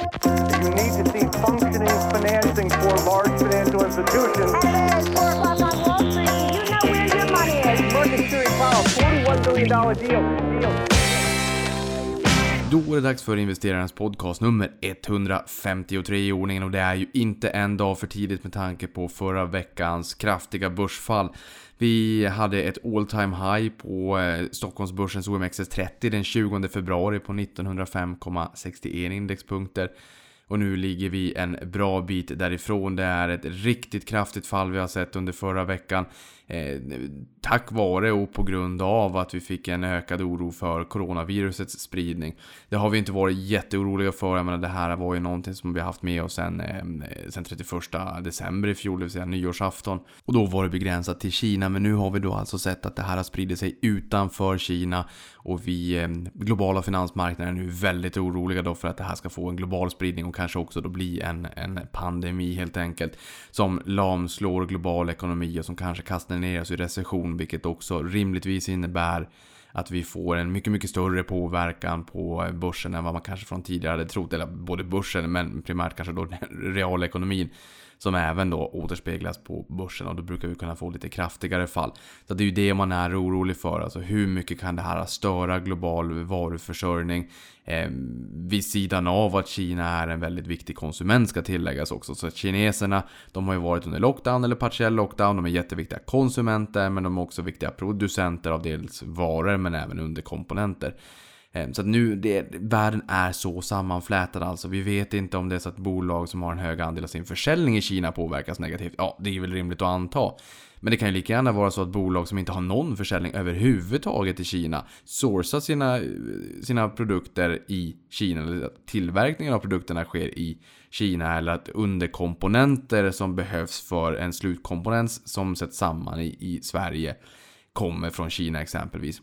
You need to see functioning financing for large financial institutions. Hello, it's 4 o'clock on Wall Street. You know where your money is. Market Security Powell, $41 billion deal. deal. Då är det dags för investerarens podcast nummer 153 i ordningen och det är ju inte en dag för tidigt med tanke på förra veckans kraftiga börsfall. Vi hade ett all time high på eh, Stockholmsbörsens OMXS30 den 20 februari på 1905,61 indexpunkter. Och nu ligger vi en bra bit därifrån. Det är ett riktigt kraftigt fall vi har sett under förra veckan. Eh, tack vare och på grund av att vi fick en ökad oro för coronavirusets spridning. Det har vi inte varit jätteoroliga för. Jag menar, det här var ju någonting som vi haft med oss sen, eh, sen 31 december i fjol, det vill säga nyårsafton. Och då var det begränsat till Kina. Men nu har vi då alltså sett att det här har spridit sig utanför Kina. Och vi, eh, globala finansmarknaden är nu väldigt oroliga då för att det här ska få en global spridning och kanske också då bli en, en pandemi helt enkelt. Som lamslår global ekonomi och som kanske kastar ner oss i recession, vilket också rimligtvis innebär att vi får en mycket, mycket större påverkan på börsen än vad man kanske från tidigare hade trott. Eller både börsen, men primärt kanske då realekonomin. Som även då återspeglas på börsen och då brukar vi kunna få lite kraftigare fall. Så det är ju det man är orolig för. Alltså hur mycket kan det här störa global varuförsörjning? Eh, vid sidan av att Kina är en väldigt viktig konsument ska tilläggas också. Så att kineserna, de har ju varit under lockdown eller partiell lockdown. De är jätteviktiga konsumenter men de är också viktiga producenter av dels varor men även underkomponenter. Ehm, så att nu, det, världen är så sammanflätad alltså. Vi vet inte om det är så att bolag som har en hög andel av sin försäljning i Kina påverkas negativt. Ja, det är väl rimligt att anta. Men det kan ju lika gärna vara så att bolag som inte har någon försäljning överhuvudtaget i Kina sourcar sina, sina produkter i Kina. Eller att tillverkningen av produkterna sker i Kina. Eller att underkomponenter som behövs för en slutkomponent som sätts samman i, i Sverige kommer från Kina exempelvis.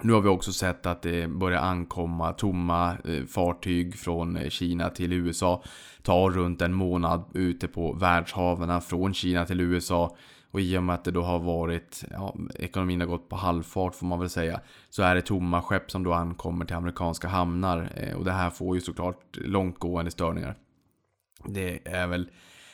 Nu har vi också sett att det börjar ankomma tomma eh, fartyg från eh, Kina till USA. Tar runt en månad ute på världshaven från Kina till USA. Och i och med att det då har varit, ja, ekonomin har gått på halvfart får man väl säga. Så är det tomma skepp som då ankommer till amerikanska hamnar. Eh, och det här får ju såklart långtgående störningar. Det är väl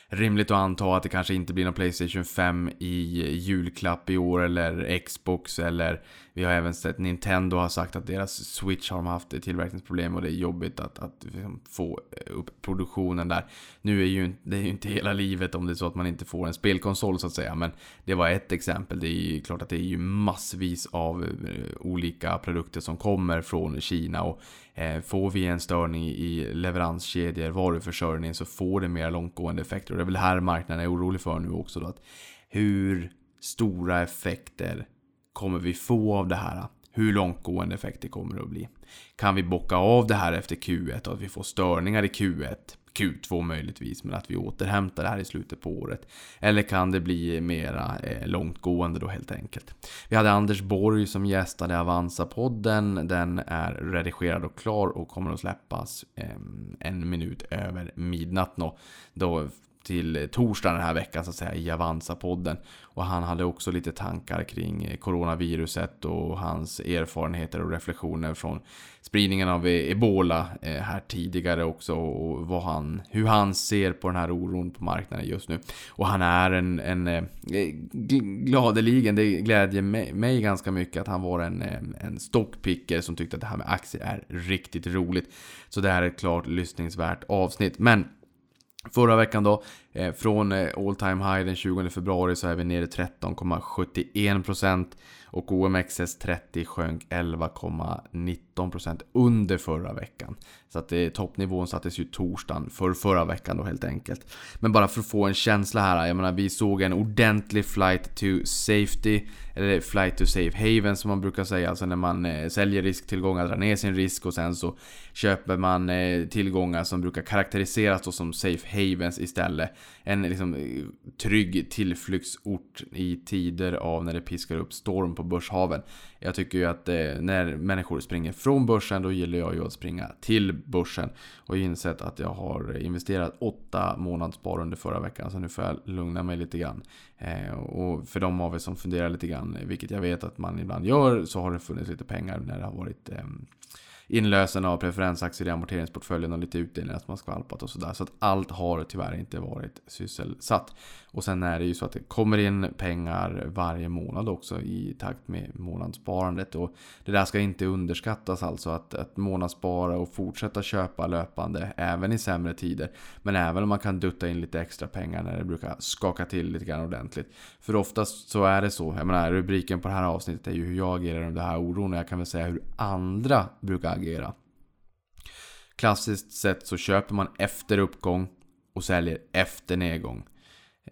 rimligt att anta att det kanske inte blir någon Playstation 5 i julklapp i år eller Xbox eller vi har även sett Nintendo har sagt att deras Switch har de haft tillverkningsproblem och det är jobbigt att, att liksom få upp produktionen där. Nu är ju det är ju inte hela livet om det är så att man inte får en spelkonsol så att säga, men det var ett exempel. Det är ju klart att det är ju massvis av eh, olika produkter som kommer från Kina och eh, får vi en störning i leveranskedjor, varuförsörjning så får det mer långtgående effekter och det är väl här marknaden är orolig för nu också då att hur stora effekter kommer vi få av det här? Hur långtgående effekter kommer det att bli? Kan vi bocka av det här efter Q1 och att vi får störningar i Q1? Q2 möjligtvis, men att vi återhämtar det här i slutet på året. Eller kan det bli mera eh, långtgående då helt enkelt. Vi hade Anders Borg som gästade Avanza-podden. Den är redigerad och klar och kommer att släppas eh, en minut över midnatt då. Då till eh, torsdagen den här veckan så att säga i Avanza-podden. Och han hade också lite tankar kring eh, coronaviruset och hans erfarenheter och reflektioner från spridningen av eh, ebola här tidigare också och vad han, hur han ser på den här oron på marknaden just nu. Och han är en, en gladeligen, det glädjer mig, mig ganska mycket att han var en, en stockpicker som tyckte att det här med aktier är riktigt roligt. Så det här är ett klart lyssningsvärt avsnitt. Men Förra veckan då, eh, från eh, all time high den 20 februari så är vi nere 13,71% och OMXS30 sjönk 11,19% under förra veckan. Så att det, toppnivån sattes ju torsdagen för förra veckan då helt enkelt. Men bara för att få en känsla här, jag menar vi såg en ordentlig flight to safety, eller flight to safe haven som man brukar säga, alltså när man eh, säljer risktillgångar, drar ner sin risk och sen så köper man eh, tillgångar som brukar karaktäriseras då som safe havens istället. En liksom eh, trygg tillflyktsort i tider av när det piskar upp storm på börshaven. Jag tycker ju att eh, när människor springer från börsen då gillar jag ju att springa till börsen. Och jag har insett att jag har investerat 8 månadsspar under förra veckan så nu får jag lugna mig lite grann. Eh, och för de av er som funderar lite grann, vilket jag vet att man ibland gör, så har det funnits lite pengar när det har varit eh, inlösen av preferensaktier i amorteringsportföljen och lite utdelningar som har skvalpat och sådär. Så att allt har tyvärr inte varit sysselsatt. Och sen är det ju så att det kommer in pengar varje månad också i takt med månadssparandet. Och det där ska inte underskattas alltså att, att månadsspara och fortsätta köpa löpande även i sämre tider. Men även om man kan dutta in lite extra pengar när det brukar skaka till lite grann ordentligt. För oftast så är det så. Jag menar rubriken på det här avsnittet är ju hur jag agerar under den här oron. Och jag kan väl säga hur andra brukar agera. Klassiskt sett så köper man efter uppgång och säljer efter nedgång.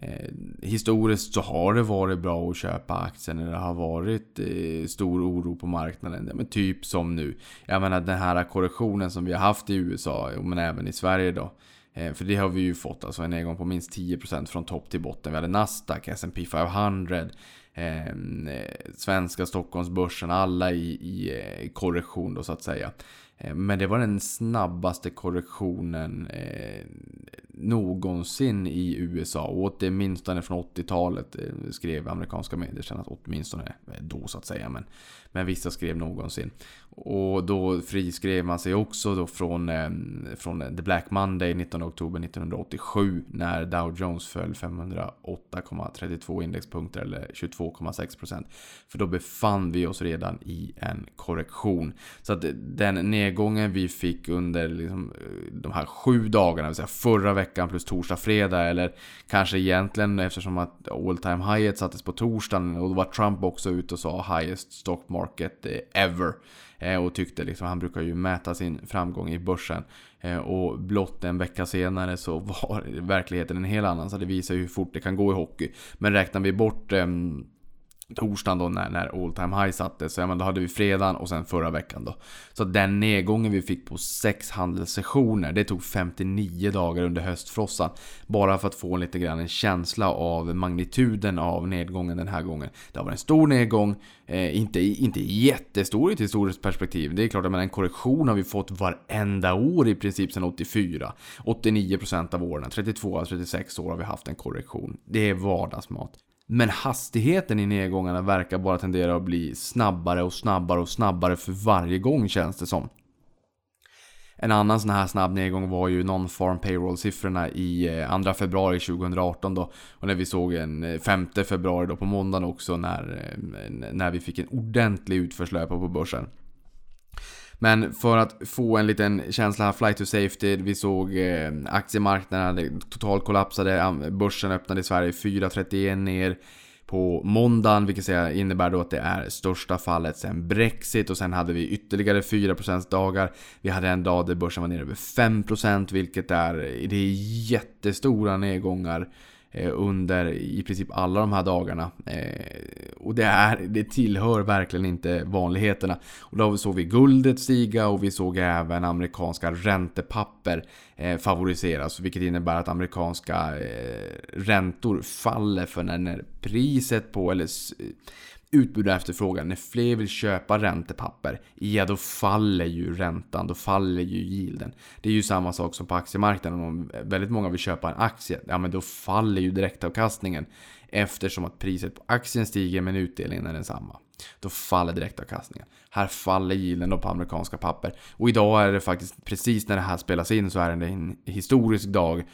Eh, historiskt så har det varit bra att köpa aktier när det har varit eh, stor oro på marknaden. Men typ som nu. Jag menar den här korrektionen som vi har haft i USA, men även i Sverige då. Eh, för det har vi ju fått, alltså en nedgång på minst 10% från topp till botten. Vi hade Nasdaq, S&P 500, ehm, eh, svenska Stockholmsbörsen, alla i, i eh, korrektion då så att säga. Eh, men det var den snabbaste korrektionen eh, någonsin i USA. Och åtminstone från 80-talet eh, skrev amerikanska medier sen att åtminstone eh, då så att säga. Men, men vissa skrev någonsin. Och då friskrev man sig också då från, eh, från The Black Monday 19 oktober 1987 när Dow Jones föll 508,32 indexpunkter eller 22,6%. För då befann vi oss redan i en korrektion. Så att den nedgången vi fick under liksom, eh, de här sju dagarna, vill säga förra veckan plus torsdag, fredag eller kanske egentligen eftersom att all time high sattes på torsdagen och då var Trump också ute och sa highest stock market eh, ever. Eh, och tyckte liksom, han brukar ju mäta sin framgång i börsen. Eh, och blott en vecka senare så var verkligheten en helt annan. Så det visar ju hur fort det kan gå i hockey. Men räknar vi bort ehm, torsdagen då när, när all time high sattes. Så ja, men då hade vi fredagen och sen förra veckan då. Så den nedgången vi fick på sex handelssessioner, det tog 59 dagar under höstfrossan. Bara för att få lite grann en känsla av magnituden av nedgången den här gången. Det har varit en stor nedgång, eh, inte, inte jättestor i ett historiskt perspektiv. Det är klart att en korrektion har vi fått varenda år i princip sedan 84. 89% av åren, 32 av 36 år har vi haft en korrektion. Det är vardagsmat. Men hastigheten i nedgångarna verkar bara tendera att bli snabbare och snabbare och snabbare för varje gång känns det som. En annan sån här snabb nedgång var ju non-farm payroll-siffrorna i eh, 2 februari 2018 då. Och när vi såg en eh, 5 februari då på måndagen också när, eh, när vi fick en ordentlig utförslöpa på börsen. Men för att få en liten känsla här, flight to safety, vi såg eh, aktiemarknaden totalt kollapsade, börsen öppnade i Sverige 4.31 ner på måndagen, vilket innebär då att det är största fallet sen Brexit och sen hade vi ytterligare 4% dagar. Vi hade en dag där börsen var nere över 5% vilket är, det är jättestora nedgångar Eh, Eh, under i princip alla de här dagarna. Eh, och det, är, det tillhör verkligen inte vanligheterna. Och då såg vi guldet stiga och vi såg även amerikanska räntepapper eh, favoriseras. Vilket innebär att amerikanska räntor faller för när priset på, eller utbud och efterfrågan. När fler vill köpa räntepapper, ja då faller ju räntan, då faller ju yielden. Det är ju samma sak som på aktiemarknaden. Om väldigt många vill köpa en aktie, ja men då faller ju direktavkastningen. Eftersom att priset på aktien stiger men utdelningen är densamma. Då faller direktavkastningen. Här faller yielden då på amerikanska papper. Och idag är det faktiskt, precis när det här spelas in, så är det en historisk dag.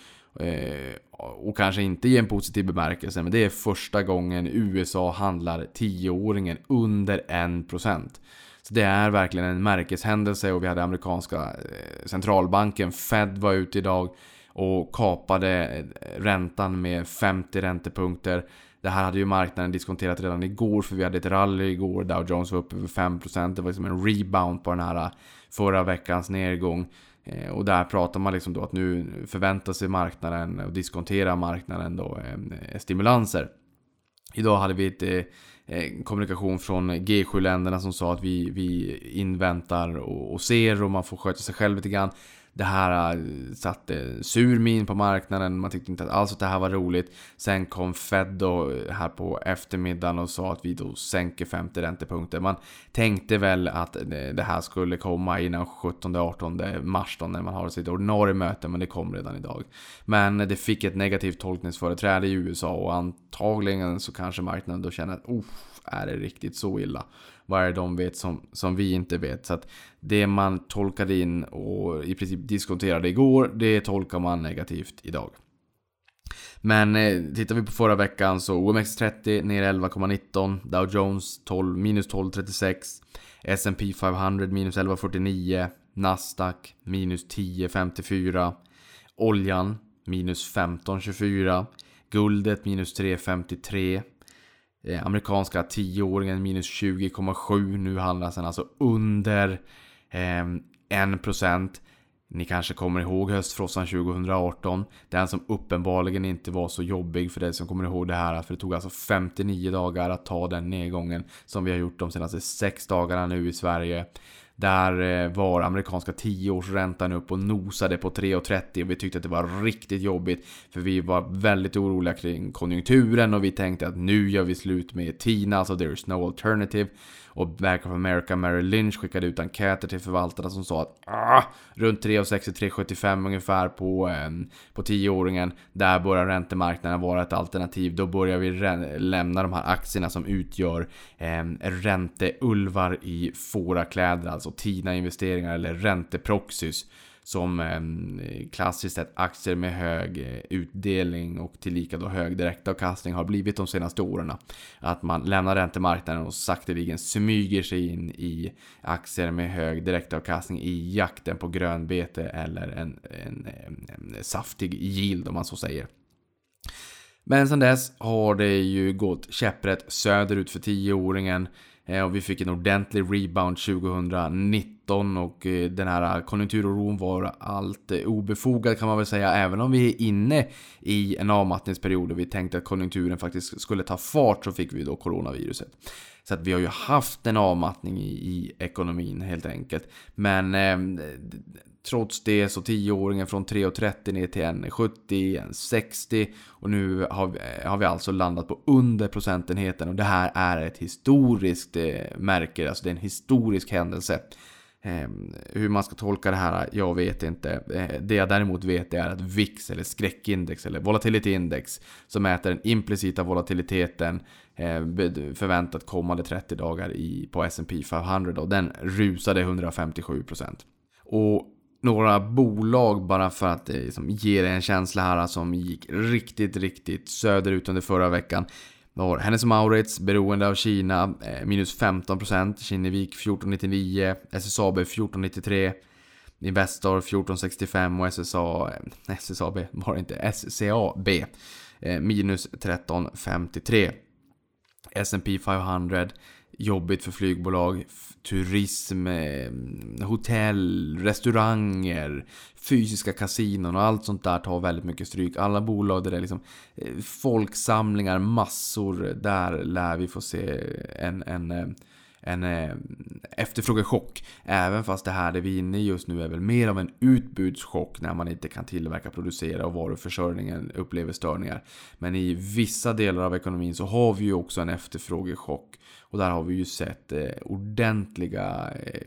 Eh, och kanske inte i en positiv bemärkelse, men det är första gången USA handlar 10-åringen under 1%. Så det är verkligen en märkeshändelse och vi hade amerikanska eh, centralbanken, Fed var ute idag och kapade eh, räntan med 50 räntepunkter. Det här hade ju marknaden diskonterat redan igår för vi hade ett rally igår. Dow Jones var uppe över 5%. Det var liksom en rebound på den här förra veckans nedgång. Eh, och där pratar man liksom då att nu förväntar sig marknaden och diskonterar marknaden då eh, stimulanser. Idag hade vi ett eh, eh kommunikation från G7-länderna som sa att vi, vi inväntar och, och ser och man får sköta sig själv lite grann. Det här äh, satte sur min på marknaden, man tyckte inte alls att det här var roligt. Sen kom Fed då äh, här på eftermiddagen och sa att vi då sänker 50 räntepunkter. Man tänkte väl att äh, det här skulle komma innan 17-18 mars då när man har sitt ordinarie möte, men det kom redan idag. Men det fick ett negativt tolkningsföreträde i USA och antagligen så kanske marknaden då känner att är det riktigt så illa? vad är det de vet som, som vi inte vet? Så att det man tolkade in och i princip diskonterade igår, det tolkar man negativt idag. Men eh, tittar vi på förra veckan så OMX30 ner 11,19 Dow Jones 12, minus 12,36 S&P 500 minus 11,49 Nasdaq minus 10,54 Oljan minus 15,24 Guldet minus 3,53 eh, Amerikanska 10-åringen minus 20,7 Nu handlas den alltså under eh, 1% ni kanske kommer ihåg höstfrossan 2018. Den som uppenbarligen inte var så jobbig för dig som kommer ihåg det här. För det tog alltså 59 dagar att ta den nedgången som vi har gjort de senaste 6 dagarna nu i Sverige. Där eh, var amerikanska 10-årsräntan upp och nosade på 3,30 och vi tyckte att det var riktigt jobbigt. För vi var väldigt oroliga kring konjunkturen och vi tänkte att nu gör vi slut med TINA, alltså there is no alternative. Och Bank of America Merrill Lynch skickade ut enkäter till förvaltarna som sa att ah, runt 3,63-3,75 ungefär på, eh, på 10-åringen. Där börjar räntemarknaden vara ett alternativ. Då börjar vi lämna de här aktierna som utgör eh, ränteulvar i fårakläder, alltså TINA-investeringar eller ränteproxys som eh, klassiskt sett aktier med hög eh, utdelning och tillika då hög direktavkastning har blivit de senaste åren. Att man lämnar räntemarknaden och sakteligen smyger sig in i aktier med hög direktavkastning i jakten på grönbete eller en, en, en, saftig yield om man så säger. Men sen dess har det ju gått käpprätt söderut för 10-åringen. Eh, och vi fick en ordentlig rebound 2019 och eh, den här konjunkturoron var allt eh, obefogad kan man väl säga. Även om vi är inne i en avmattningsperiod och vi tänkte att konjunkturen faktiskt skulle ta fart så fick vi då coronaviruset. Så att vi har ju haft en avmattning i, i ekonomin helt enkelt. Men eh, Trots det så 10-åringen från 3,30 ner till 1,70, 1,60 och nu har vi, eh, har vi alltså landat på under procentenheten och det här är ett historiskt eh, märke, alltså det är en historisk händelse. Eh, hur man ska tolka det här, jag vet inte. Eh, det jag däremot vet är att VIX, eller skräckindex, eller volatility index, som mäter den implicita volatiliteten eh, förväntat kommande 30 dagar i, på S&P 500 och den rusade 157%. Och några bolag bara för att det ge ger en känsla här eh, som gick riktigt, riktigt söderut under förra veckan. Vi har Hennes Maurits, beroende av Kina, eh, minus 15%. Kinnevik 14,99. SSAB 14,93. Investor 14,65 och SSA, eh, SSAB var det inte, SCAB minus 13,53. S&P 500 jobbigt för flygbolag, turism, eh, hotell, restauranger, fysiska kasinon och allt sånt där tar väldigt mycket stryk. Alla bolag där det är liksom eh, folksamlingar, massor, där lär vi få se en, en eh, en efterfrågechock. Även fast det här det vi är inne i just nu är väl mer av en utbudschock när man inte kan tillverka, producera och varuförsörjningen upplever störningar. Men i vissa delar av ekonomin så har vi ju också en efterfrågechock. Och där har vi ju sett eh, ordentliga eh,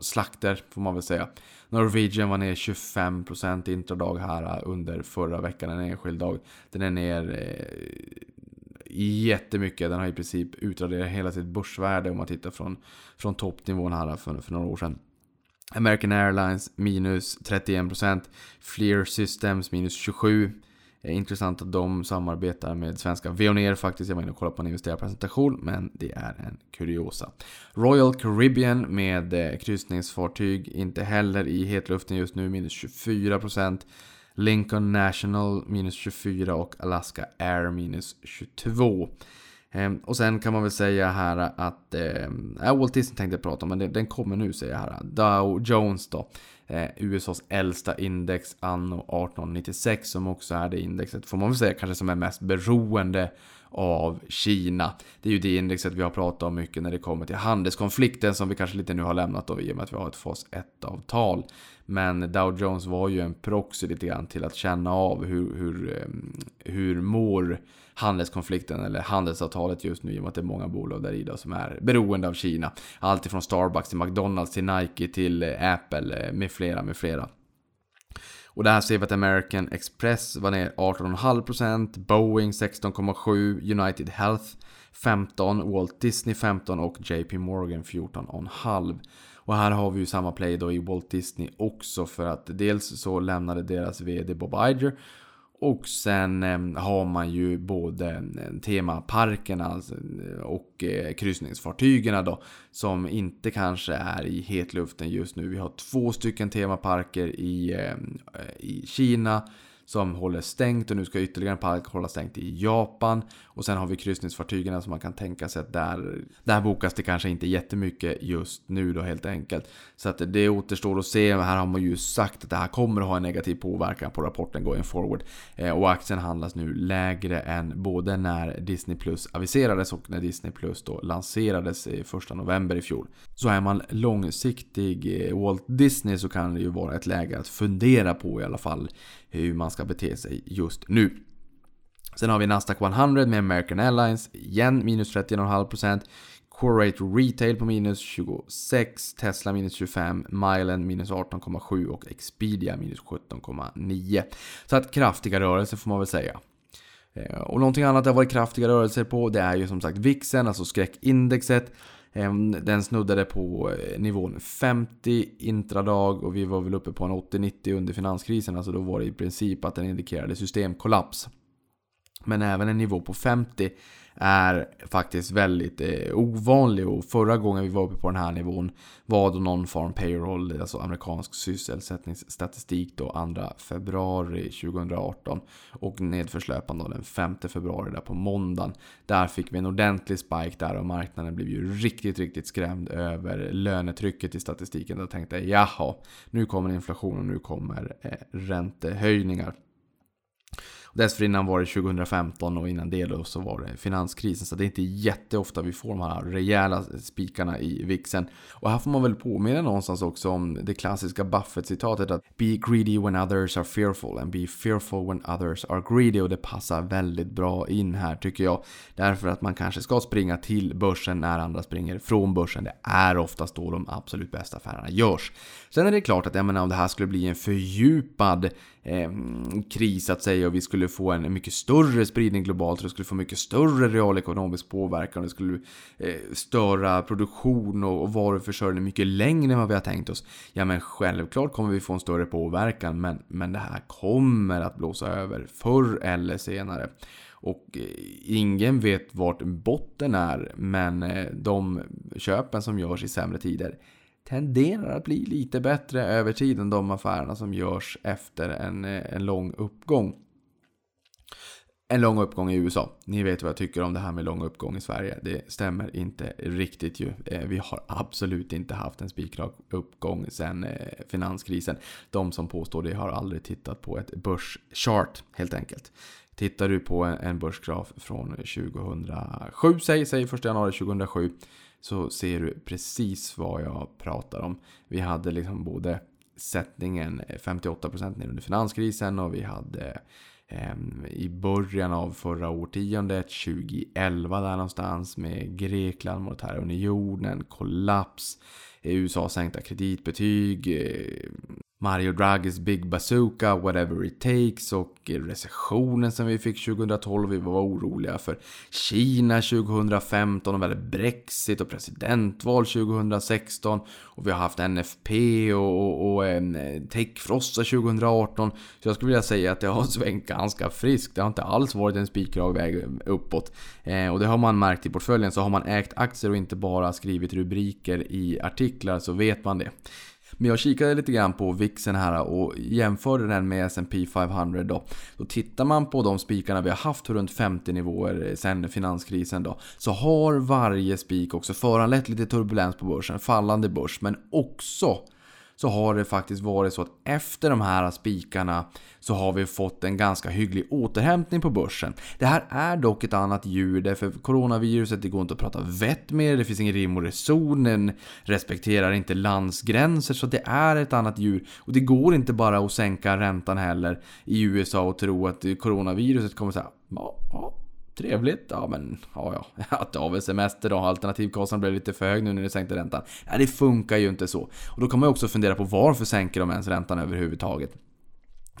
slakter får man väl säga. Norwegian var ner 25% intradag här eh, under förra veckan, en enskild dag. Den är ner eh, jättemycket. Den har i princip utraderat hela sitt börsvärde om man tittar från, från toppnivån här eh, för, för några år sedan. American Airlines minus 31%. Fleer Systems minus 27%. Eh, intressant att de samarbetar med svenska Veoneer faktiskt. Jag var inne och kollade på en investerarpresentation, men det är en kuriosa. Royal Caribbean med eh, kryssningsfartyg, inte heller i hetluften just nu, minus 24%. Lincoln National minus 24 och Alaska Air minus 22% ehm, och sen kan man väl säga här att, Äh, Walt Disney tänkte jag prata om, men den kommer nu säger jag här. Dow Jones då. Eh, USAs äldsta index anno 1896 som också är det indexet, får man väl säga, kanske som är mest beroende av Kina. Det är ju det indexet vi har pratat om mycket när det kommer till handelskonflikten som vi kanske lite nu har lämnat då i och med att vi har ett fas 1-avtal. Men Dow Jones var ju en proxy lite grann till att känna av hur, hur, ehm, hur mår handelskonflikten eller handelsavtalet just nu i och med att det är många bolag där i då som är beroende av Kina. Allt ifrån Starbucks till McDonalds till Nike till eh, Apple eh, med flera med flera. Och det här ser vi att American Express var ner 18,5%, Boeing 16,7%, United Health 15%, Walt Disney 15% och JP Morgan 14,5%. Och här har vi ju samma play då i Walt Disney också för att dels så lämnade deras VD Bob Iger och sen ehm, har man ju både ehm, temaparkerna alltså, eh, och eh, kryssningsfartygen då. Som inte kanske är i hetluften just nu. Vi har två stycken temaparker i, ehm, eh, i Kina som håller stängt och nu ska ytterligare en park hålla stängt i Japan. Och sen har vi kryssningsfartygen som man kan tänka sig att där, där bokas det kanske inte jättemycket just nu då helt enkelt. Så att det återstår att se. Här har man ju sagt att det här kommer att ha en negativ påverkan på rapporten going forward. Eh, och aktien handlas nu lägre än både när Disney Plus aviserades och när Disney Plus då lanserades i första november i fjol. Så är man långsiktig Walt Disney så kan det ju vara ett läge att fundera på i alla fall hur man ska bete sig just nu. Sen har vi Nasdaq 100 med American Airlines, igen minus 31,5%. Corate Retail på minus 26, Tesla minus 25, Milen minus 18,7 och Expedia minus 17,9. Så att kraftiga rörelser får man väl säga. Eh, och någonting annat det har varit kraftiga rörelser på det är ju som sagt VIXen, alltså skräckindexet. Ehm, den snuddade på eh, nivån 50 intradag och vi var väl uppe på en 80-90 under finanskrisen. Alltså då var det i princip att den indikerade systemkollaps. Men även en nivå på 50 är faktiskt väldigt eh, ovanlig och förra gången vi var uppe på den här nivån var då någon form payroll, alltså amerikansk sysselsättningsstatistik då 2 februari 2018 och nedförslöpande den 5 februari där på måndagen. Där fick vi en ordentlig spike där och marknaden blev ju riktigt, riktigt skrämd över lönetrycket i statistiken. Då tänkte jag jaha, nu kommer inflation och nu kommer eh, räntehöjningar. Dessförinnan var det 2015 och innan det då så var det finanskrisen. Så det är inte jätteofta vi får de här rejäla spikarna i vixen. Och här får man väl påminna någonstans också om det klassiska Buffett-citatet att Be greedy when others are fearful and be fearful when others are greedy. Och det passar väldigt bra in här tycker jag. Därför att man kanske ska springa till börsen när andra springer från börsen. Det är oftast då de absolut bästa affärerna görs. Sen är det klart att jag menar, om det här skulle bli en fördjupad eh, kris att säga och vi skulle få en mycket större spridning globalt och det skulle få mycket större realekonomisk påverkan och det skulle eh, störa produktion och, och varuförsörjning mycket längre än vad vi har tänkt oss. Ja men självklart kommer vi få en större påverkan men, men det här kommer att blåsa över förr eller senare. Och eh, ingen vet vart botten är men eh, de köpen som görs i sämre tider tenderar att bli lite bättre över tid än de affärerna som görs efter en, eh, en lång uppgång. En lång uppgång i USA. Ni vet vad jag tycker om det här med lång uppgång i Sverige. Det stämmer inte riktigt ju. Eh, vi har absolut inte haft en spikrak uppgång sedan eh, finanskrisen. De som påstår det har aldrig tittat på ett börschart helt enkelt. Tittar du på en börsgraf från 2007, säg, säg 1 januari 2007 så ser du precis vad jag pratar om. Vi hade liksom både sättningen 58% ner under finanskrisen och vi hade eh, i början av förra årtiondet, 2011 där någonstans med Grekland, monetära unionen, kollaps, USA sänkta kreditbetyg, eh, Mario Draghis Big Bazooka, Whatever It Takes och recessionen som vi fick 2012. Vi var oroliga för Kina 2015 och vi hade Brexit och presidentval 2016. Och vi har haft NFP och, och, och eh, Techfrossa 2018. Så jag skulle vilja säga att det har svängt ganska friskt. Det har inte alls varit en spikrak väg uppåt. Eh, och det har man märkt i portföljen. Så har man ägt aktier och inte bara skrivit rubriker i artiklar så vet man det. Men jag kikade lite grann på VIXen här och jämförde den med S&P 500 då. Då tittar man på de spikarna vi har haft runt 50 nivåer sen finanskrisen då. Så har varje spik också föranlett lite turbulens på börsen, fallande börs, men också så har det faktiskt varit så att efter de här spikarna så har vi fått en ganska hygglig återhämtning på börsen. Det här är dock ett annat djur därför coronaviruset, det går inte att prata vett med det finns ingen rim och reson, den respekterar inte landsgränser så det är ett annat djur. Och det går inte bara att sänka räntan heller i USA och tro att coronaviruset kommer säga ja, ja, Trevligt. Ja men, ja ja. Att av väl semester då. Alternativkostnaden blev lite för hög nu när ni sänkte räntan. Nej det funkar ju inte så. Och då kan man ju också fundera på varför sänker de ens räntan överhuvudtaget?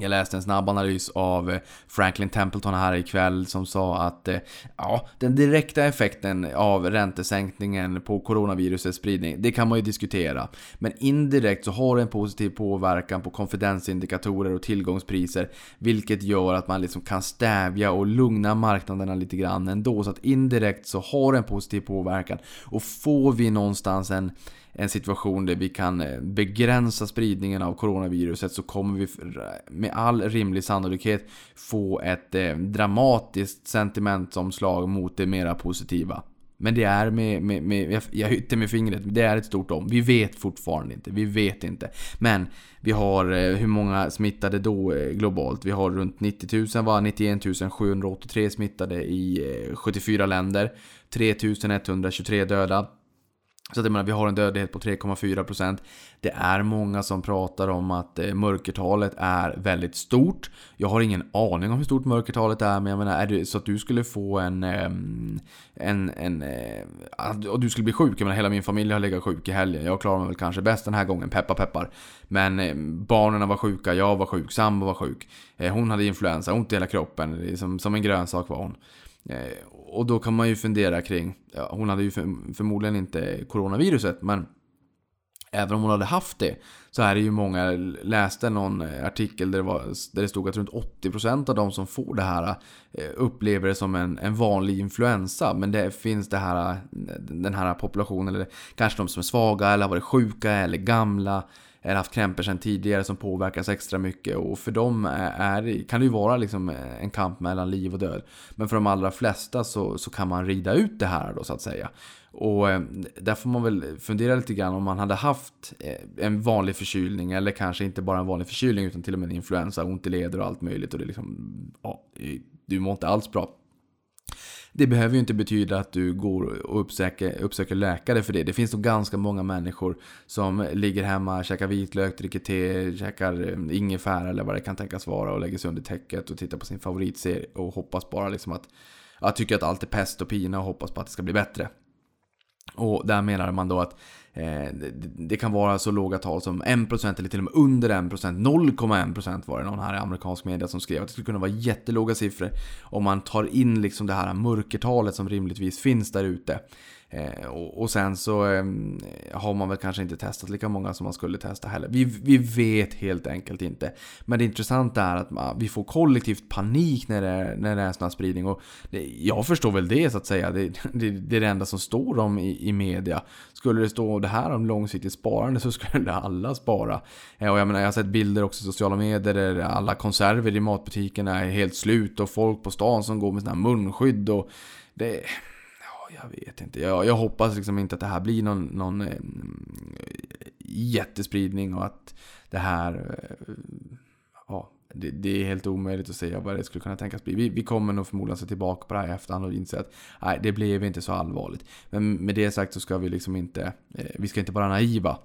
Jag läste en snabb analys av eh, Franklin Templeton här ikväll som sa att eh, ja, den direkta effekten av räntesänkningen på coronavirusets spridning, det kan man ju diskutera. Men indirekt så har det en positiv påverkan på konfidensindikatorer och tillgångspriser, vilket gör att man liksom kan stävja och lugna marknaderna lite grann ändå. Så att indirekt så har det en positiv påverkan. Och får vi någonstans en en situation där vi kan eh, begränsa spridningen av coronaviruset så kommer vi med all rimlig sannolikhet få ett eh, dramatiskt sentimentomslag mot det mera positiva. Men det är med, med, med jag hytter med fingret, det är ett stort om. Vi vet fortfarande inte, vi vet inte. Men vi har eh, hur många smittade då globalt? Vi har runt 90 000 va? 91 783 smittade i 74 länder. 3123 döda. Så att jag menar, vi har en dödlighet på 3,4%. Det är många som pratar om att eh, mörkertalet är väldigt stort. Jag har ingen aning om hur stort mörkertalet är, men jag menar, är det så att du skulle få en... Ehm, en, en, eh, Att och du skulle bli sjuk, jag menar hela min familj har legat sjuk i helgen. Jag klarar mig väl kanske bäst den här gången, peppar peppar. Men eh, barnen var sjuka, jag var sjuk, sambo var sjuk. Hon hade influensa, ont i hela kroppen, som, som en grönsak var hon. Och då kan man ju fundera kring, ja, hon hade ju för, förmodligen inte coronaviruset, men även om hon hade haft det så är det ju många, läste någon eh, artikel där det, var, där det stod att runt 80% av de som får det här eh, upplever det som en, en vanlig influensa. Men det finns det här, eh, den här populationen, eller kanske de som är svaga eller har varit sjuka eller gamla eller haft krämpor sedan tidigare som påverkas extra mycket. Och för dem är, kan det ju vara liksom en kamp mellan liv och död. Men för de allra flesta så, så kan man rida ut det här då så att säga. Och eh, där får man väl fundera lite grann om man hade haft eh, en vanlig förkylning eller kanske inte bara en vanlig förkylning utan till och med en influensa, ont i leder och allt möjligt och det är liksom, ja, du mår inte alls bra. Det behöver ju inte betyda att du går och uppsöker, uppsöker läkare för det. Det finns nog ganska många människor som ligger hemma, käkar vitlök, dricker te, käkar eh, ingefära eller vad det kan tänkas vara och lägger sig under täcket och tittar på sin favoritserie och hoppas bara liksom att, att tycker att allt är pest och pina och hoppas på att det ska bli bättre. Och där menar man då att Eh, det, kan vara så låga tal som 1% eller till och med under 1%, 0,1% var det någon här i amerikansk media som skrev att det skulle kunna vara jättelåga siffror om man tar in liksom det här mörkertalet som rimligtvis finns där ute. Eh, och, och, sen så ehm, har man väl kanske inte testat lika många som man skulle testa heller. Vi, vi vet helt enkelt inte. Men det intressanta är att man, vi får kollektivt panik när det är, när det är sån här spridning. Och det, jag förstår väl det så att säga. Det, det, det är det enda som står om i, i media. Skulle det stå det här om långsiktigt sparande så skulle alla spara. Eh, och jag menar jag har sett bilder också i sociala medier där alla konserver i matbutikerna är helt slut. Och folk på stan som går med sina munskydd. Och det jag vet inte. Jag, jag hoppas liksom inte att det här blir någon, någon eh, jättespridning och att det här... Eh, ja, det, det, är helt omöjligt att säga vad det skulle kunna tänkas bli. Vi, vi kommer nog förmodligen se tillbaka på det här i efterhand och inse att nej, det blev inte så allvarligt. Men med det sagt så ska vi liksom inte... Eh, vi ska inte vara naiva.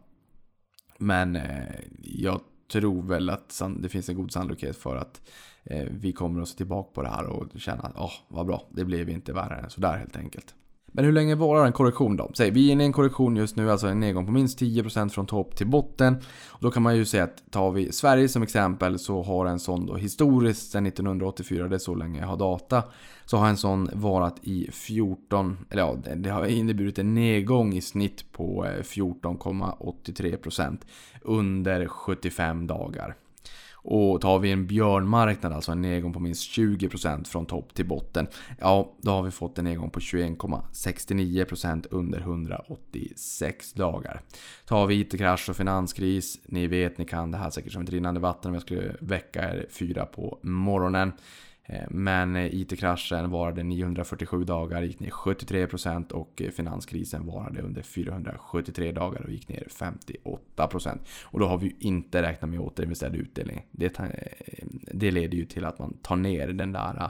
Men eh, jag tror väl att det finns en god sannolikhet för att eh, vi kommer att se tillbaka på det här och känna att åh, oh, vad bra, det blev inte värre än sådär helt enkelt. Men hur länge varar en korrektion då? Säg, vi är inne i en korrektion just nu, alltså en nedgång på minst 10% från topp till botten. Och då kan man ju säga att tar vi Sverige som exempel så har en sån då historiskt sedan 1984, det är så länge jag har data, så har en sån varat i 14, eller ja, det har inneburit en nedgång i snitt på eh, 14,83% under 75 dagar. Och tar vi en björnmarknad, alltså en nedgång på minst 20% från topp till botten, ja, då har vi fått en nedgång på 21,69% under 186 dagar. Tar vi IT-krasch och finanskris, ni vet, ni kan det här säkert som ett rinnande vatten om jag skulle väcka er fyra på morgonen. Eh, men eh, IT-kraschen varade 947 dagar, gick ner 73% och eh, finanskrisen varade under 473 dagar och gick ner 58%. Och då har vi ju inte räknat med återinvesterad utdelning. Det, det leder ju till att man tar ner den där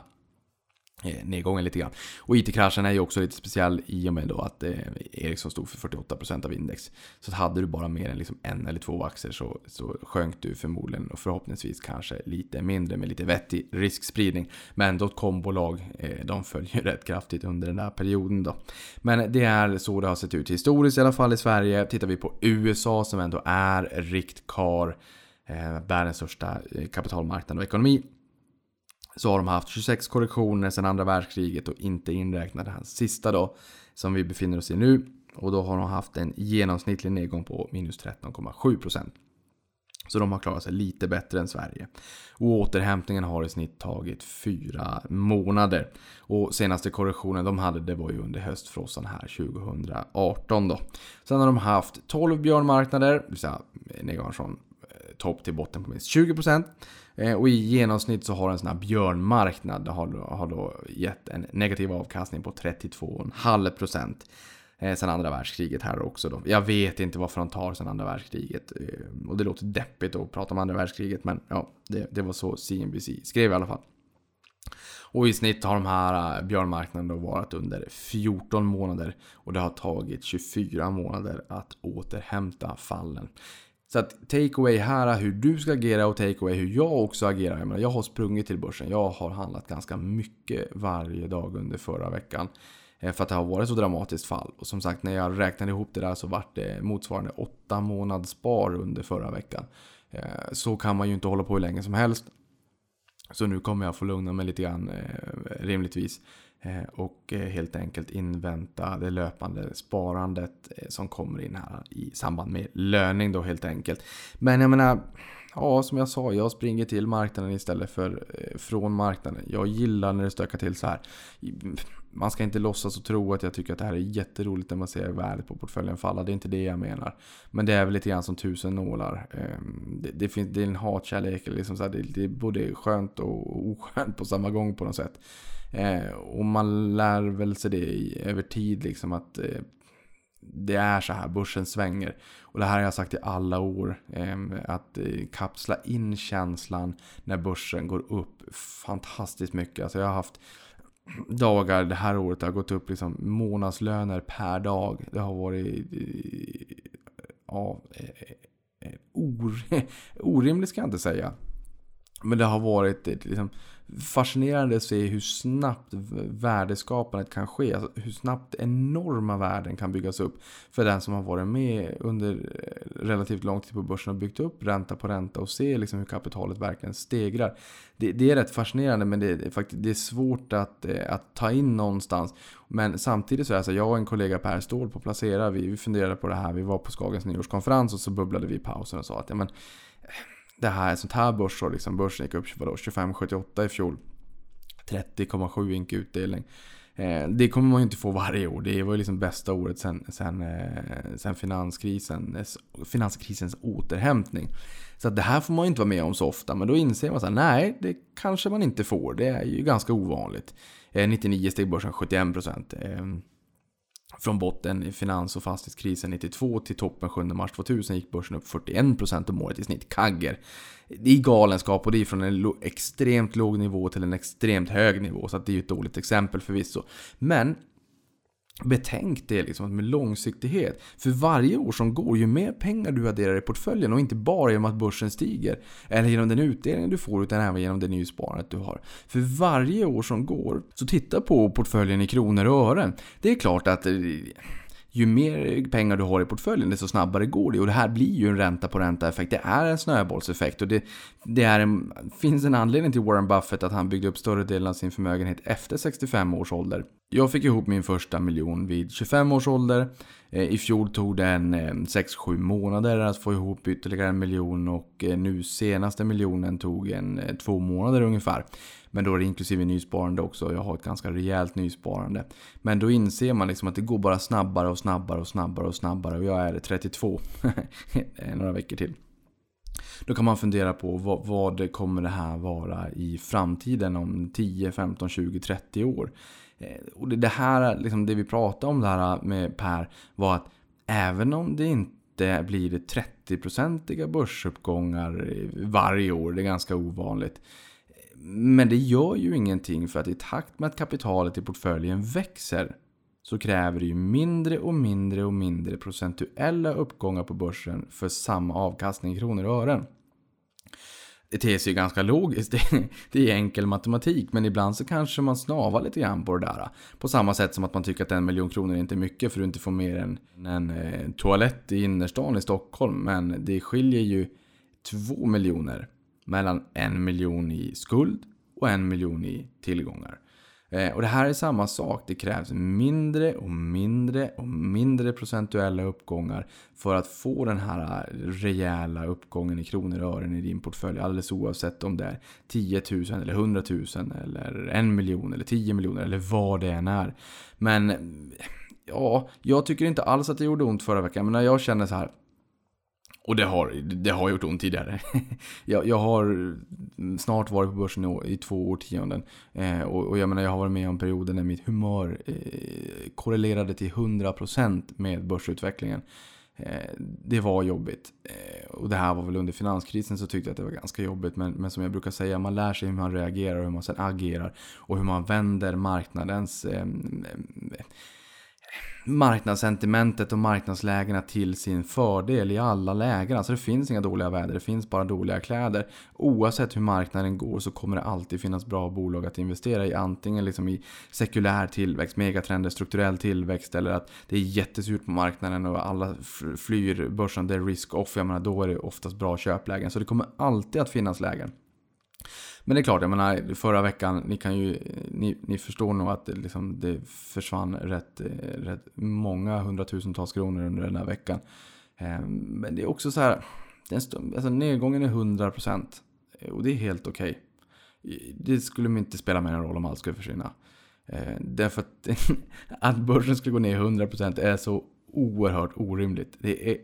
Eh, nedgången lite grann. Och IT-kraschen är ju också lite speciell i och med då att eh, Ericsson stod för 48% av index. Så hade du bara mer än liksom en eller två aktier så, så sjönk du förmodligen och förhoppningsvis kanske lite mindre med lite vettig riskspridning. Men dotcom-bolag, eh, de följer rätt kraftigt under den där perioden då. Men det är så det har sett ut historiskt i alla fall i Sverige. Tittar vi på USA som ändå är riktkar eh, världens största eh, kapitalmarknad och ekonomi. Så har de haft 26 korrektioner sedan andra världskriget och inte inräknat den sista då, som vi befinner oss i nu. Och då har de haft en genomsnittlig nedgång på minus 13,7%. Så de har klarat sig lite bättre än Sverige. Och återhämtningen har i snitt tagit fyra månader. Och senaste korrektionen de hade det var ju under höstfrossan här 2018 då. Sen har de haft 12 björnmarknader, det vill säga nedgångar från topp till botten på minst 20%. Eh, och i genomsnitt så har en sån här björnmarknad har, har då gett en negativ avkastning på 32,5% eh, sen andra världskriget här också då. Jag vet inte varför de tar sen andra världskriget. Eh, och det låter deppigt att prata om andra världskriget, men ja, det, det var så CNBC skrev i alla fall. Och i snitt har de här björnmarknaderna björnmarknaden då varit under 14 månader och det har tagit 24 månader att återhämta fallen. Så att take away här hur du ska agera och take away hur jag också agerar. Jag, menar, jag har sprungit till börsen. Jag har handlat ganska mycket varje dag under förra veckan. Eh, för att det har varit så dramatiskt fall. Och som sagt, när jag räknade ihop det där så vart det motsvarande 8 månads spar under förra veckan. Eh, så kan man ju inte hålla på hur länge som helst. Så nu kommer jag få lugna mig lite grann, eh, rimligtvis. Eh, och eh, helt enkelt invänta det löpande sparandet eh, som kommer in här i samband med löning då helt enkelt. Men jag menar, ja som jag sa, jag springer till marknaden istället för från marknaden. Jag gillar när det stökar till så här man ska inte låtsas och tro att jag tycker att det här är jätteroligt när man ser värdet på portföljen falla. Det är inte det jag menar. Men det är väl lite grann som tusen nålar. Det, det, finns, det är en hatkärlek. Liksom så här, det, det är både skönt och oskönt på samma gång på något sätt. Eh, och man lär väl sig det över tid liksom att eh, det är så här, börsen svänger. Och det här har jag sagt i alla år. Eh, att eh, kapsla in känslan när börsen går upp fantastiskt mycket. Alltså jag har haft dagar det här året. Det har gått upp liksom månadslöner per dag. Det har varit eh, ja, or, orimligt ska jag inte säga. Men det har varit eh, liksom, fascinerande att se hur snabbt värdeskapandet kan ske. Alltså hur snabbt enorma värden kan byggas upp. För den som har varit med under eh, relativt lång tid på börsen och byggt upp ränta på ränta och se liksom hur kapitalet verkligen stegrar. Det, det är rätt fascinerande men det, är, faktiskt, det är svårt att, eh, att ta in någonstans. Men samtidigt så är det så jag och en kollega Per Ståhl på Placera, vi, vi funderade på det här. Vi var på Skagens nyårskonferens och så bubblade vi i pausen och sa att ja, men, det här, sånt här börsår, liksom börsen gick upp 25,78 i fjol. 30,7 ink utdelning. Eh, det kommer man ju inte få varje år. Det var ju liksom bästa året sen, sen, eh, sen finanskrisen, finanskrisens återhämtning. Så det här får man ju inte vara med om så ofta. Men då inser man att nej, det kanske man inte får. Det är ju ganska ovanligt. Eh, 99 steg börsen 71 procent. Eh, från botten i finans och fastighetskrisen 92 till toppen 7 mars 2000 gick börsen upp 41% om året i snitt. Kagger. Det är galenskap och det är från en extremt låg nivå till en extremt hög nivå. Så det är ju ett dåligt exempel förvisso. Men Betänk det liksom med långsiktighet. För varje år som går, ju mer pengar du adderar i portföljen och inte bara genom att börsen stiger. Eller genom den utdelning du får, utan även genom det nysparandet du har. För varje år som går, så titta på portföljen i kronor och ören. Det är klart att eh, ju mer pengar du har i portföljen desto snabbare går det. Och det här blir ju en ränta på ränta effekt. Det är en snöbollseffekt. Och det, det är en, finns en anledning till Warren Buffett att han byggde upp större delen av sin förmögenhet efter 65 års ålder. Jag fick ihop min första miljon vid 25 års ålder. Eh, I fjol tog det 6-7 eh, månader att få ihop ytterligare en miljon och eh, nu senaste miljonen tog en 2 månader ungefär. Men då är det inklusive nysparande också. Jag har ett ganska rejält nysparande. Men då inser man liksom att det går bara snabbare och snabbare och snabbare och snabbare. Och jag är 32. Några veckor till. Då kan man fundera på vad, vad kommer det här vara i framtiden om 10, 15, 20, 30 år. Eh, och det här, liksom det vi pratade om där med Per var att även om det inte blir 30-procentiga börsuppgångar varje år, det är ganska ovanligt. Men det gör ju ingenting för att i takt med att kapitalet i portföljen växer så kräver det ju mindre och mindre och mindre procentuella uppgångar på börsen för samma avkastning i kronor och ören. Det ter sig ju ganska logiskt, det är enkel matematik, men ibland så kanske man snavar lite grann på det där. På samma sätt som att man tycker att en miljon kronor är inte är mycket för att du inte får mer än en eh, toalett i innerstan i Stockholm, men det skiljer ju två miljoner mellan en miljon i skuld och en miljon i tillgångar. Eh, och det här är samma sak. Det krävs mindre och mindre och mindre procentuella uppgångar för att få den här rejäla uppgången i kronor och ören i din portfölj. Alldeles oavsett om det är 10 000 eller 100 000 eller en miljon eller 10 miljoner eller vad det än är. Men ja, jag tycker inte alls att det gjorde ont förra veckan. Men när jag känner så här. Och det har, det har gjort ont tidigare. jag, jag har snart varit på börsen i, i två årtionden. Eh, och, och jag menar, jag har varit med om perioder när mitt humör eh, korrelerade till 100% med börsutvecklingen. Eh, det var jobbigt. Eh, och det här var väl under finanskrisen så tyckte jag att det var ganska jobbigt. Men, men som jag brukar säga, man lär sig hur man reagerar och hur man sen agerar. Och hur man vänder marknadens eh, marknadssentimentet och marknadslägena till sin fördel i alla lägen. Alltså det finns inga dåliga väder, det finns bara dåliga kläder. Oavsett hur marknaden går så kommer det alltid finnas bra bolag att investera i. Antingen liksom i sekulär tillväxt, megatrender, strukturell tillväxt eller att det är jättesurt på marknaden och alla flyr börsen, det är risk-off. Jag menar, då är det oftast bra köplägen. Så det kommer alltid att finnas lägen. Men det är klart, jag menar förra veckan, ni kan ju, ni, ni förstår nog att det, liksom, det försvann rätt, eh, rätt många hundratusentals kronor under den här veckan. Ehm, men det är också så här, alltså nedgången är 100% eh, och det är helt okej. Okay. Det skulle inte spela mig någon roll om allt skulle försvinna. Eh, därför att, att börsen skulle gå ner 100% är så oerhört orimligt. Det är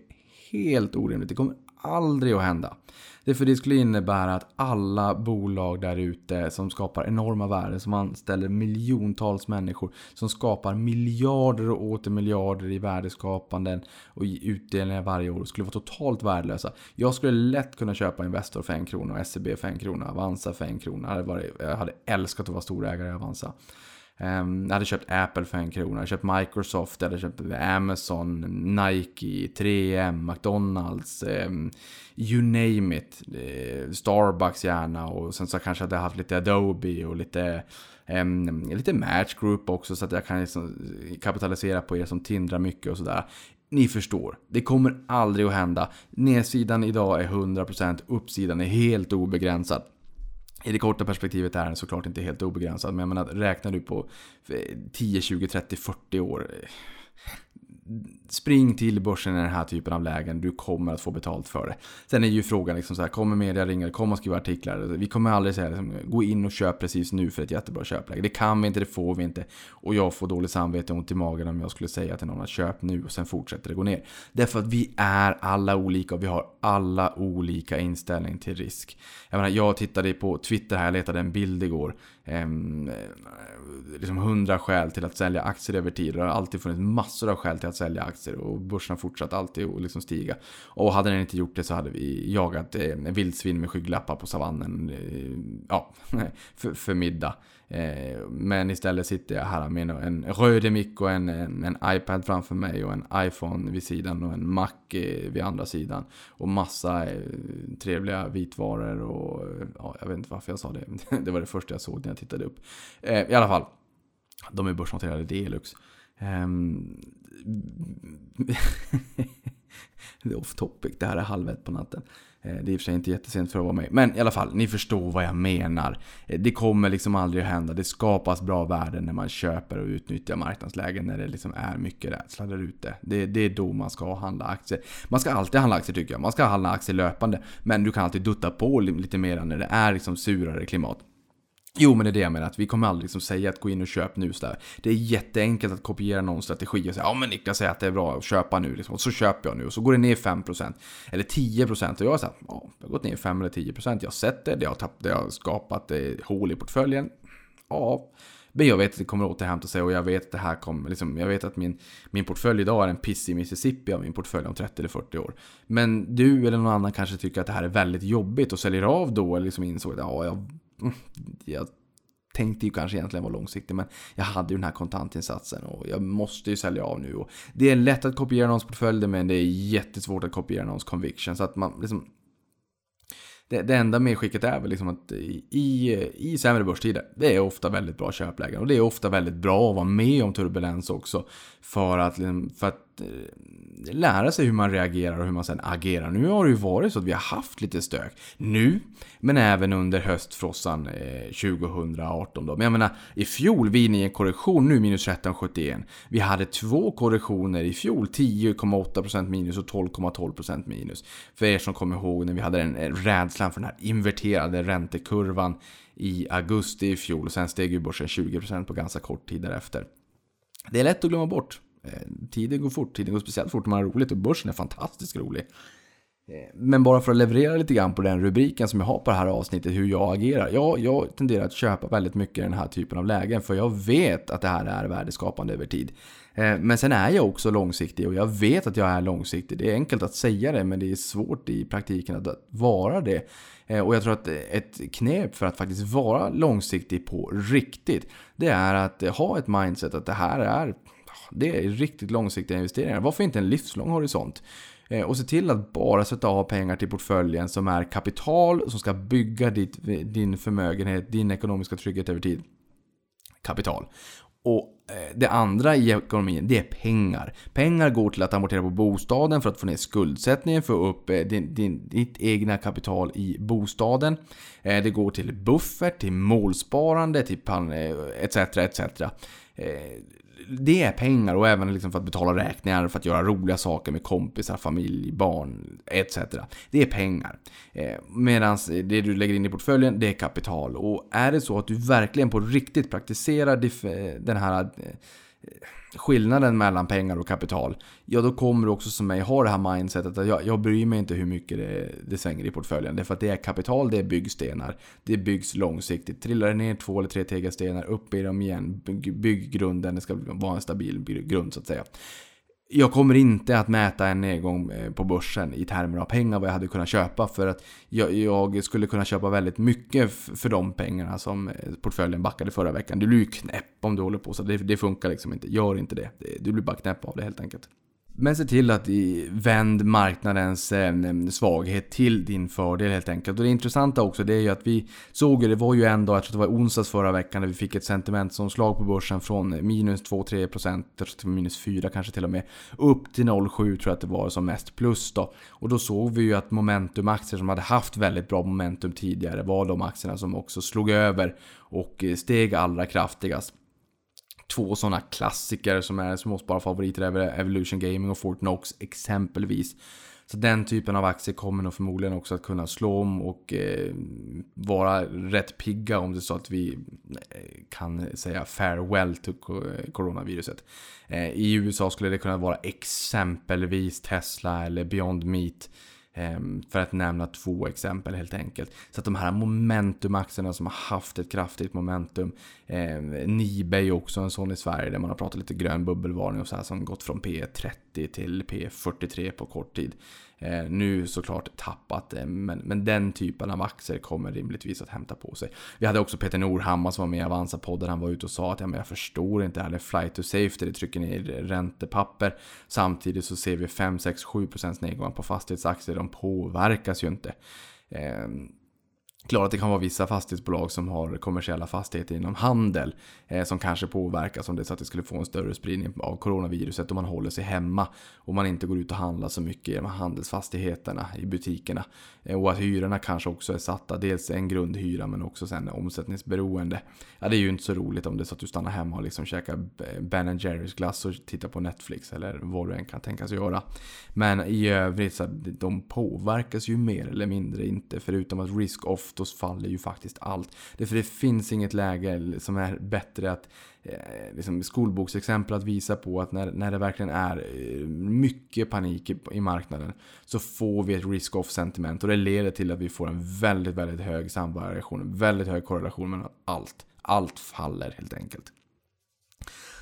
helt orimligt. Det kommer aldrig att hända. Det för det skulle innebära att alla bolag där ute som skapar enorma värden, som anställer miljontals människor, som skapar miljarder och åter miljarder i värdeskapanden och i utdelningar varje år, skulle vara totalt värdelösa. Jag skulle lätt kunna köpa Investor för en krona och SEB för en krona, Avanza för en krona. Jag hade älskat att vara storägare i Avanza. Ehm, jag hade köpt Apple för en krona, jag hade köpt Microsoft, jag hade köpt Amazon, Nike, 3M, McDonalds, ehm, you name it. Eh, Starbucks gärna och sen så kanske jag hade haft lite Adobe och lite, ehm, lite Match Group också så att jag kan liksom eh, kapitalisera på er som tindrar mycket och sådär. Ni förstår, det kommer aldrig att hända. Nedsidan idag är 100%, uppsidan är helt obegränsad. I det korta perspektivet är den såklart inte helt obegränsad, men jag menar, räknar du på 10, 20, 30, 40 år eh, Spring till börsen i den här typen av lägen. Du kommer att få betalt för det. Sen är ju frågan liksom så här, kommer media ringa, kommer skriva artiklar? Vi kommer aldrig säga liksom, gå in och köp precis nu för ett jättebra köpläge. Det kan vi inte, det får vi inte. Och jag får dåligt samvete och ont i magen om jag skulle säga till någon att köp nu och sen fortsätter det gå ner. Därför att vi är alla olika och vi har alla olika inställning till risk. Jag menar, jag tittade på Twitter här, jag letade en bild igår. Ehm, eh, liksom hundra skäl till att sälja aktier över tid. Det har alltid funnits massor av skäl till att sälja aktier och börsen har fortsatt alltid att liksom stiga. Och hade den inte gjort det så hade vi jagat eh, vildsvin med skygglappar på savannen eh, ja, för, för middag. Eh, men istället sitter jag här med en röd mick och en, en, en, iPad framför mig och en iPhone vid sidan och en Mac eh, vid andra sidan. Och massa eh, trevliga vitvaror och ja, jag vet inte varför jag sa det. Det var det första jag såg när jag tittade upp. I alla fall, de är börsnoterade Delux. Ehm, det är off topic, det här är halv ett på natten. Eh, det är i och för sig inte jättesent för att vara med. Men i alla fall, ni förstår vad jag menar. Eh, det kommer liksom aldrig att hända. Det skapas bra värden när man köper och utnyttjar marknadslägen. När det liksom är mycket rädsla där ute. Det, det är då man ska handla aktier. Man ska alltid handla aktier tycker jag. Man ska handla aktier löpande. Men du kan alltid dutta på lite mer när det är liksom surare klimat. Jo, men det är det jag menar. Att vi kommer aldrig liksom säga att gå in och köp nu. sådär. Det är jätteenkelt att kopiera någon strategi och säga ja men Niklas säger att det är bra att köpa nu. Liksom. Och så köper jag nu och så går det ner 5% eller 10% och jag har sagt ja, det har gått ner 5 eller 10%. Jag har sett det, det har, tapp, det har skapat det hål i portföljen. Ja, men jag vet att det kommer återhämta sig och jag vet att det här kommer, liksom, jag vet att min, min portfölj idag är en piss i Mississippi av min portfölj om 30 eller 40 år. Men du eller någon annan kanske tycker att det här är väldigt jobbigt och säljer av då eller liksom insåg att ja, jag Mm, jag tänkte ju kanske egentligen vara långsiktig men jag hade ju den här kontantinsatsen och jag måste ju sälja av nu. Och det är lätt att kopiera någons portfölj men det är jättesvårt att kopiera någons conviction. Så att man liksom... Det, det enda medskicket är väl liksom att i, i sämre börstider, det är ofta väldigt bra köplägen. Och det är ofta väldigt bra att vara med om turbulens också. För att, liksom, för att att eh, lära sig hur man reagerar och hur man sen agerar. Nu har det ju varit så att vi har haft lite stök. Nu, men även under höstfrossan eh, 2018 då. Men jag menar, i fjol, vi är inne i en korrektion nu, minus 13,71. Vi hade två korrektioner i fjol, 10,8% minus och 12,12% minus. För er som kommer ihåg när vi hade den eh, rädslan för den här inverterade räntekurvan i augusti i fjol. Och sen steg ju börsen 20% på ganska kort tid därefter. Det är lätt att glömma bort. Eh, tiden går fort, tiden går speciellt fort när man har roligt och börsen är fantastiskt rolig. Eh, men bara för att leverera lite grann på den rubriken som jag har på det här avsnittet, hur jag agerar. Ja, jag tenderar att köpa väldigt mycket i den här typen av lägen, för jag vet att det här är värdeskapande över tid. Eh, men sen är jag också långsiktig och jag vet att jag är långsiktig. Det är enkelt att säga det, men det är svårt i praktiken att vara det. Och jag tror att ett knep för att faktiskt vara långsiktig på riktigt, det är att ha ett mindset att det här är det är riktigt långsiktiga investeringar. Varför inte en livslång horisont? Eh, och se till att bara sätta av pengar till portföljen som är kapital som ska bygga ditt, din förmögenhet, din ekonomiska trygghet över tid. Kapital. Och eh, det andra i ekonomin, det är pengar. Pengar går till att amortera på bostaden för att få ner skuldsättningen, få upp eh, din, din, ditt egna kapital i bostaden. Det går till buffert, till målsparande, till etc. etc det är pengar och även liksom för att betala räkningar, för att göra roliga saker med kompisar, familj, barn etc. Det är pengar. Eh, Medan det du lägger in i portföljen, det är kapital. Och är det så att du verkligen på riktigt praktiserar eh, den här eh, skillnaden mellan pengar och kapital, ja då kommer du också som mig ha det här mindsetet att jag, jag bryr mig inte hur mycket det, det svänger i portföljen. Därför att det är kapital, det är byggstenar. Det byggs långsiktigt. Trillar det ner två eller tre tegelstenar, upp i dem igen. Bygg grunden, det ska vara en stabil grund så att säga. Jag kommer inte att mäta en nedgång eh, på börsen i termer av pengar vad jag hade kunnat köpa för att jag, jag skulle kunna köpa väldigt mycket för de pengarna som eh, portföljen backade förra veckan. Du blir ju knäpp om du håller på så det, det funkar liksom inte. Gör inte det. Du blir bara knäpp av det helt enkelt. Men se till att vänd marknadens eh, svaghet till din fördel helt enkelt. Och det intressanta också det är ju att vi såg ju, det var ju en dag, jag tror det var onsdags förra veckan, när vi fick ett sentimentsomslag på börsen från minus 2-3% till minus 4 kanske till och med. Upp till 0,7 tror jag att det var som mest plus då. Och då såg vi ju att momentumaktier som hade haft väldigt bra momentum tidigare var de aktierna som också slog över och eh, steg allra kraftigast två sådana klassiker som är småspararfavoriter är Evolution Gaming och Fortnox exempelvis. Så den typen av aktier kommer nog förmodligen också att kunna slå om och eh, vara rätt pigga om det är så att vi eh, kan säga farewell till coronaviruset. Eh, I USA skulle det kunna vara exempelvis Tesla eller Beyond Meat Ehm, för att nämna två exempel helt enkelt. Så att de här momentumaktierna som har haft ett kraftigt momentum. Eh, Nibe är också en sån i Sverige där man har pratat lite grön bubbelvarning och så här som gått från P30 till P43 på kort tid. Eh, nu såklart tappat, men, men den typen av aktier kommer rimligtvis att hämta på sig. Vi hade också Peter Norhammar som var med i Avanza-podden. Han var ute och sa att ja, men jag förstår inte det här. med är flight to safety, det trycker ner räntepapper. Samtidigt så ser vi 5, 6, 7% nedgång på fastighetsaktier. De påverkas ju inte. Ehm, Klart att det kan vara vissa fastighetsbolag som har kommersiella fastigheter inom handel eh, som kanske påverkas om det är så att det skulle få en större spridning av coronaviruset om man håller sig hemma och man inte går ut och handlar så mycket i de här handelsfastigheterna i butikerna. Eh, och att hyrorna kanske också är satta, dels en grundhyra men också sen omsättningsberoende. Ja, det är ju inte så roligt om det är så att du stannar hemma och liksom käkar Ben Jerrys glass och tittar på Netflix eller vad du än kan tänkas göra. Men i övrigt så de påverkas ju mer eller mindre inte förutom att risk-off så då faller ju faktiskt allt. Därför det finns inget läge som är bättre att eh, liksom skolboksexempel att visa på att när, när det verkligen är eh, mycket panik i, i marknaden så får vi ett risk-off sentiment och det leder till att vi får en väldigt, väldigt hög samvariation, väldigt hög korrelation mellan allt. Allt faller helt enkelt.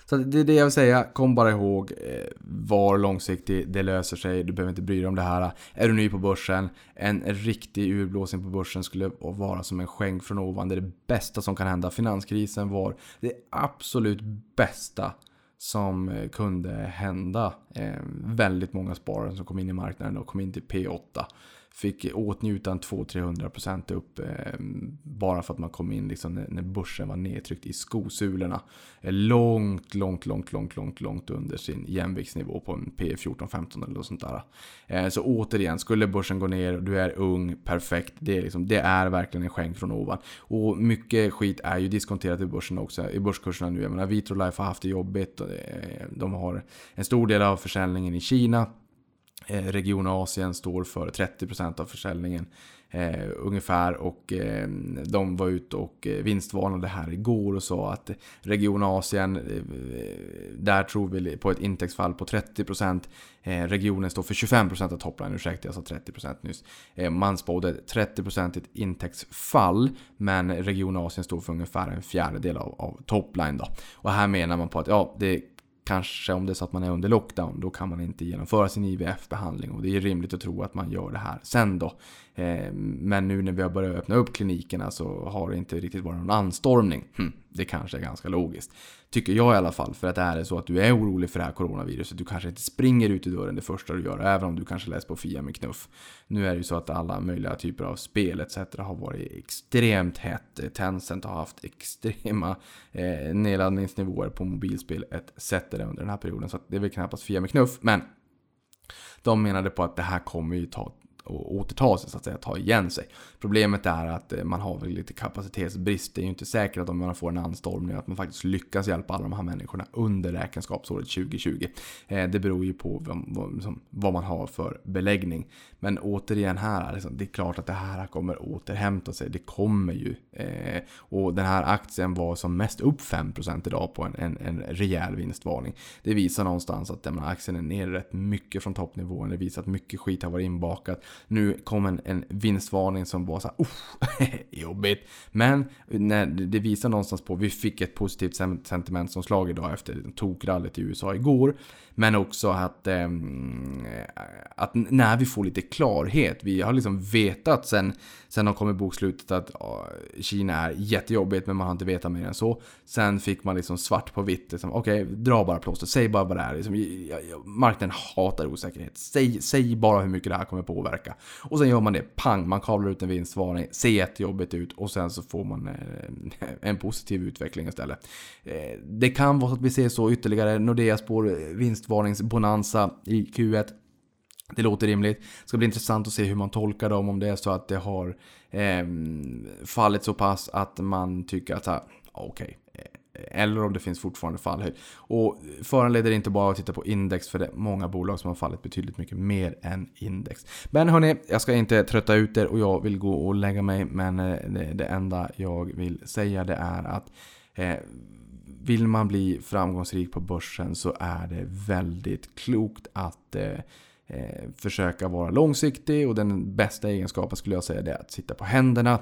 Så det är det jag vill säga. Kom bara ihåg, eh, var långsiktig, det löser sig, du behöver inte bry dig om det här. Är du ny på börsen, en riktig urblåsning på börsen skulle vara som en skänk från ovan. Det är det bästa som kan hända. Finanskrisen var det absolut bästa som eh, kunde hända. Eh, väldigt många sparare som kom in i marknaden och kom in till P8 fick åtnjuta en 200-300% upp eh, bara för att man kom in liksom när, när börsen var nedtryckt i skosulorna. Eh, långt, långt, långt, långt, långt, långt under sin jämviktsnivå på en P 14-15 eller något sånt där. Eh, så återigen, skulle börsen gå ner och du är ung, perfekt. Det är, liksom, det är verkligen en skänk från ovan. Och mycket skit är ju diskonterat i börsen också, i börskurserna nu. Jag menar, Vitrolife har haft det jobbigt. Eh, de har en stor del av försäljningen i Kina. Eh, region Asien står för 30% av försäljningen eh, ungefär och eh, de var ute och eh, vinstvarnade här igår och sa att Region Asien, eh, där tror vi på ett intäktsfall på 30%. Eh, regionen står för 25% av topline, ursäkta jag sa 30% nyss. Eh, man spådde 30% ett intäktsfall, men Region Asien står för ungefär en fjärdedel av, av topline då. Och här menar man på att ja, det kanske om det är så att man är under lockdown, då kan man inte genomföra sin IVF-behandling. Och det är rimligt att tro att man gör det här sen då. Eh, men nu när vi har börjat öppna upp klinikerna så har det inte riktigt varit någon anstormning. Hm, det kanske är ganska logiskt. Tycker jag i alla fall. För att är det så att du är orolig för det här coronaviruset. Du kanske inte springer ut i dörren det första du gör. Även om du kanske läser på Fia med knuff. Nu är det ju så att alla möjliga typer av spel etc. har varit extremt hett. Eh, Tencent har haft extrema eh, nedladdningsnivåer på mobilspel etc. under den här perioden. Så det är väl knappast Fia med knuff. Men de menade på att det här kommer ju ta och återta sig, så att säga, ta igen sig. Problemet är att eh, man har väl lite kapacitetsbrist. Det är ju inte säkert att om man får en anstormning att man faktiskt lyckas hjälpa alla de här människorna under räkenskapsåret 2020. Eh, det beror ju på liksom, vad man har för beläggning. Men återigen här, liksom, det är klart att det här kommer återhämta sig. Det kommer ju. Eh, och den här aktien var som mest upp 5% idag på en, en, en rejäl vinstvarning. Det visar någonstans att aktien är ner rätt mycket från toppnivån. Det visar att mycket skit har varit inbakat. Nu kom en, en vinstvarning som var så här, jobbigt. Men när det visar någonstans på, vi fick ett positivt sentimentomslag idag efter tokrallet i USA igår. Men också att, ehm, eh, att när vi får lite klarhet, vi har liksom vetat sen, sen de kom i bokslutet att ja, Kina är jättejobbigt men man har inte vetat mer än så. Sen fick man liksom svart på vitt, liksom, okej okay, dra bara plåster, säg bara vad det är. Liksom, marknaden hatar osäkerhet, säg, säg bara hur mycket det här kommer påverka. Och sen gör man det, pang, man kavlar ut en vinstvarning, ser jättejobbigt ut och sen så får man eh, en positiv utveckling istället. Eh, det kan vara så att vi ser så ytterligare, Nordea spår vinstvarningsbonanza i Q1. Det låter rimligt. Det ska bli intressant att se hur man tolkar dem, om det är så att det har eh, fallit så pass att man tycker att ah, okej, okay, eller om det finns fortfarande fallhöjd. Och föranleder inte bara att titta på index för det är många bolag som har fallit betydligt mycket mer än index. Men hörni, jag ska inte trötta ut er och jag vill gå och lägga mig. Men eh, det, det enda jag vill säga det är att eh, vill man bli framgångsrik på börsen så är det väldigt klokt att eh, eh försöka vara långsiktig och den bästa egenskapen skulle jag säga är att sitta på händerna.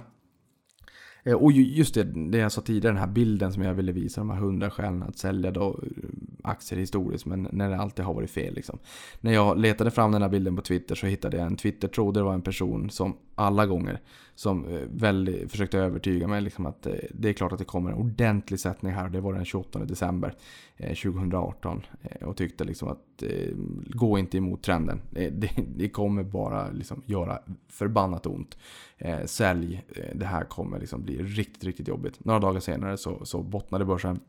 Eh, och just det, det jag sa tidigare, den här bilden som jag ville visa, de här hundra skälen att sälja då aktier historiskt, men när det alltid har varit fel. Liksom. När jag letade fram den här bilden på Twitter så hittade jag en Twitter-tråd där det var en person som alla gånger som eh, väldigt, försökte övertyga mig liksom att eh, det är klart att det kommer en ordentlig sättning här. Det var den 28 december eh, 2018. Och tyckte liksom att gå inte emot trenden. Det, det kommer bara liksom göra förbannat ont sälj. Det här kommer liksom bli riktigt, riktigt jobbigt. Några dagar senare så, så bottnade börsen.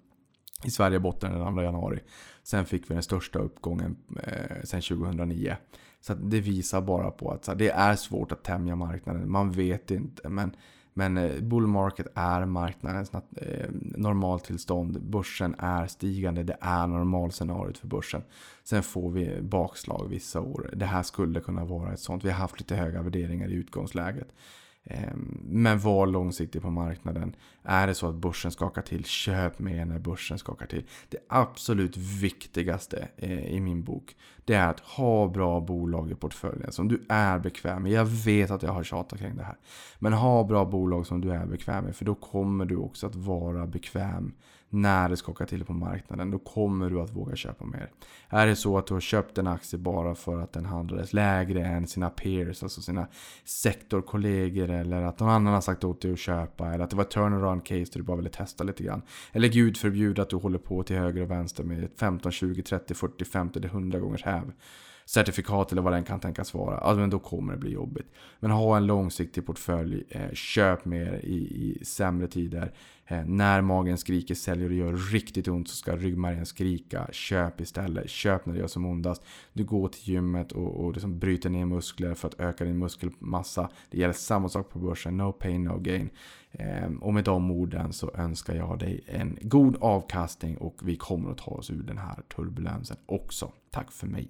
I Sverige botten den 2 januari. Sen fick vi den största uppgången eh, sen 2009. Så det visar bara på att så här, det är svårt att tämja marknaden. Man vet inte. Men men eh, bull market är marknadens eh, normaltillstånd. Börsen är stigande. Det är normalscenariot för börsen. Sen får vi bakslag vissa år. Det här skulle kunna vara ett sånt. Vi har haft lite höga värderingar i utgångsläget. Ehm, men var långsiktig på marknaden. Är det så att börsen skakar till, köp mer när börsen skakar till. Det absolut viktigaste eh, i min bok, det är att ha bra bolag i portföljen som du är bekväm med. Jag vet att jag har tjatat kring det här. Men ha bra bolag som du är bekväm med, för då kommer du också att vara bekväm när det skakar till på marknaden, då kommer du att våga köpa mer. Är det så att du har köpt en aktie bara för att den handlades lägre än sina peers, alltså sina sektorkollegor, eller att någon annan har sagt åt dig att köpa, eller att det var ett turnaround case där du bara ville testa lite grann. Eller gud förbjude att du håller på till höger och vänster med 15, 20, 30, 40, 50 eller 100 gångers häv certifikat eller vad den kan tänkas vara, alltså, men då kommer det bli jobbigt. Men ha en långsiktig portfölj, eh, köp mer i, i sämre tider. Eh, när magen skriker, säljer och det gör riktigt ont så ska ryggmärgen skrika. Köp istället. Köp när det gör som ondast. Du går till gymmet och, och liksom bryter ner muskler för att öka din muskelmassa. Det gäller samma sak på börsen. No pain, no gain. Ehm, och med de orden så önskar jag dig en god avkastning och vi kommer att ta oss ur den här turbulensen också. Tack för mig.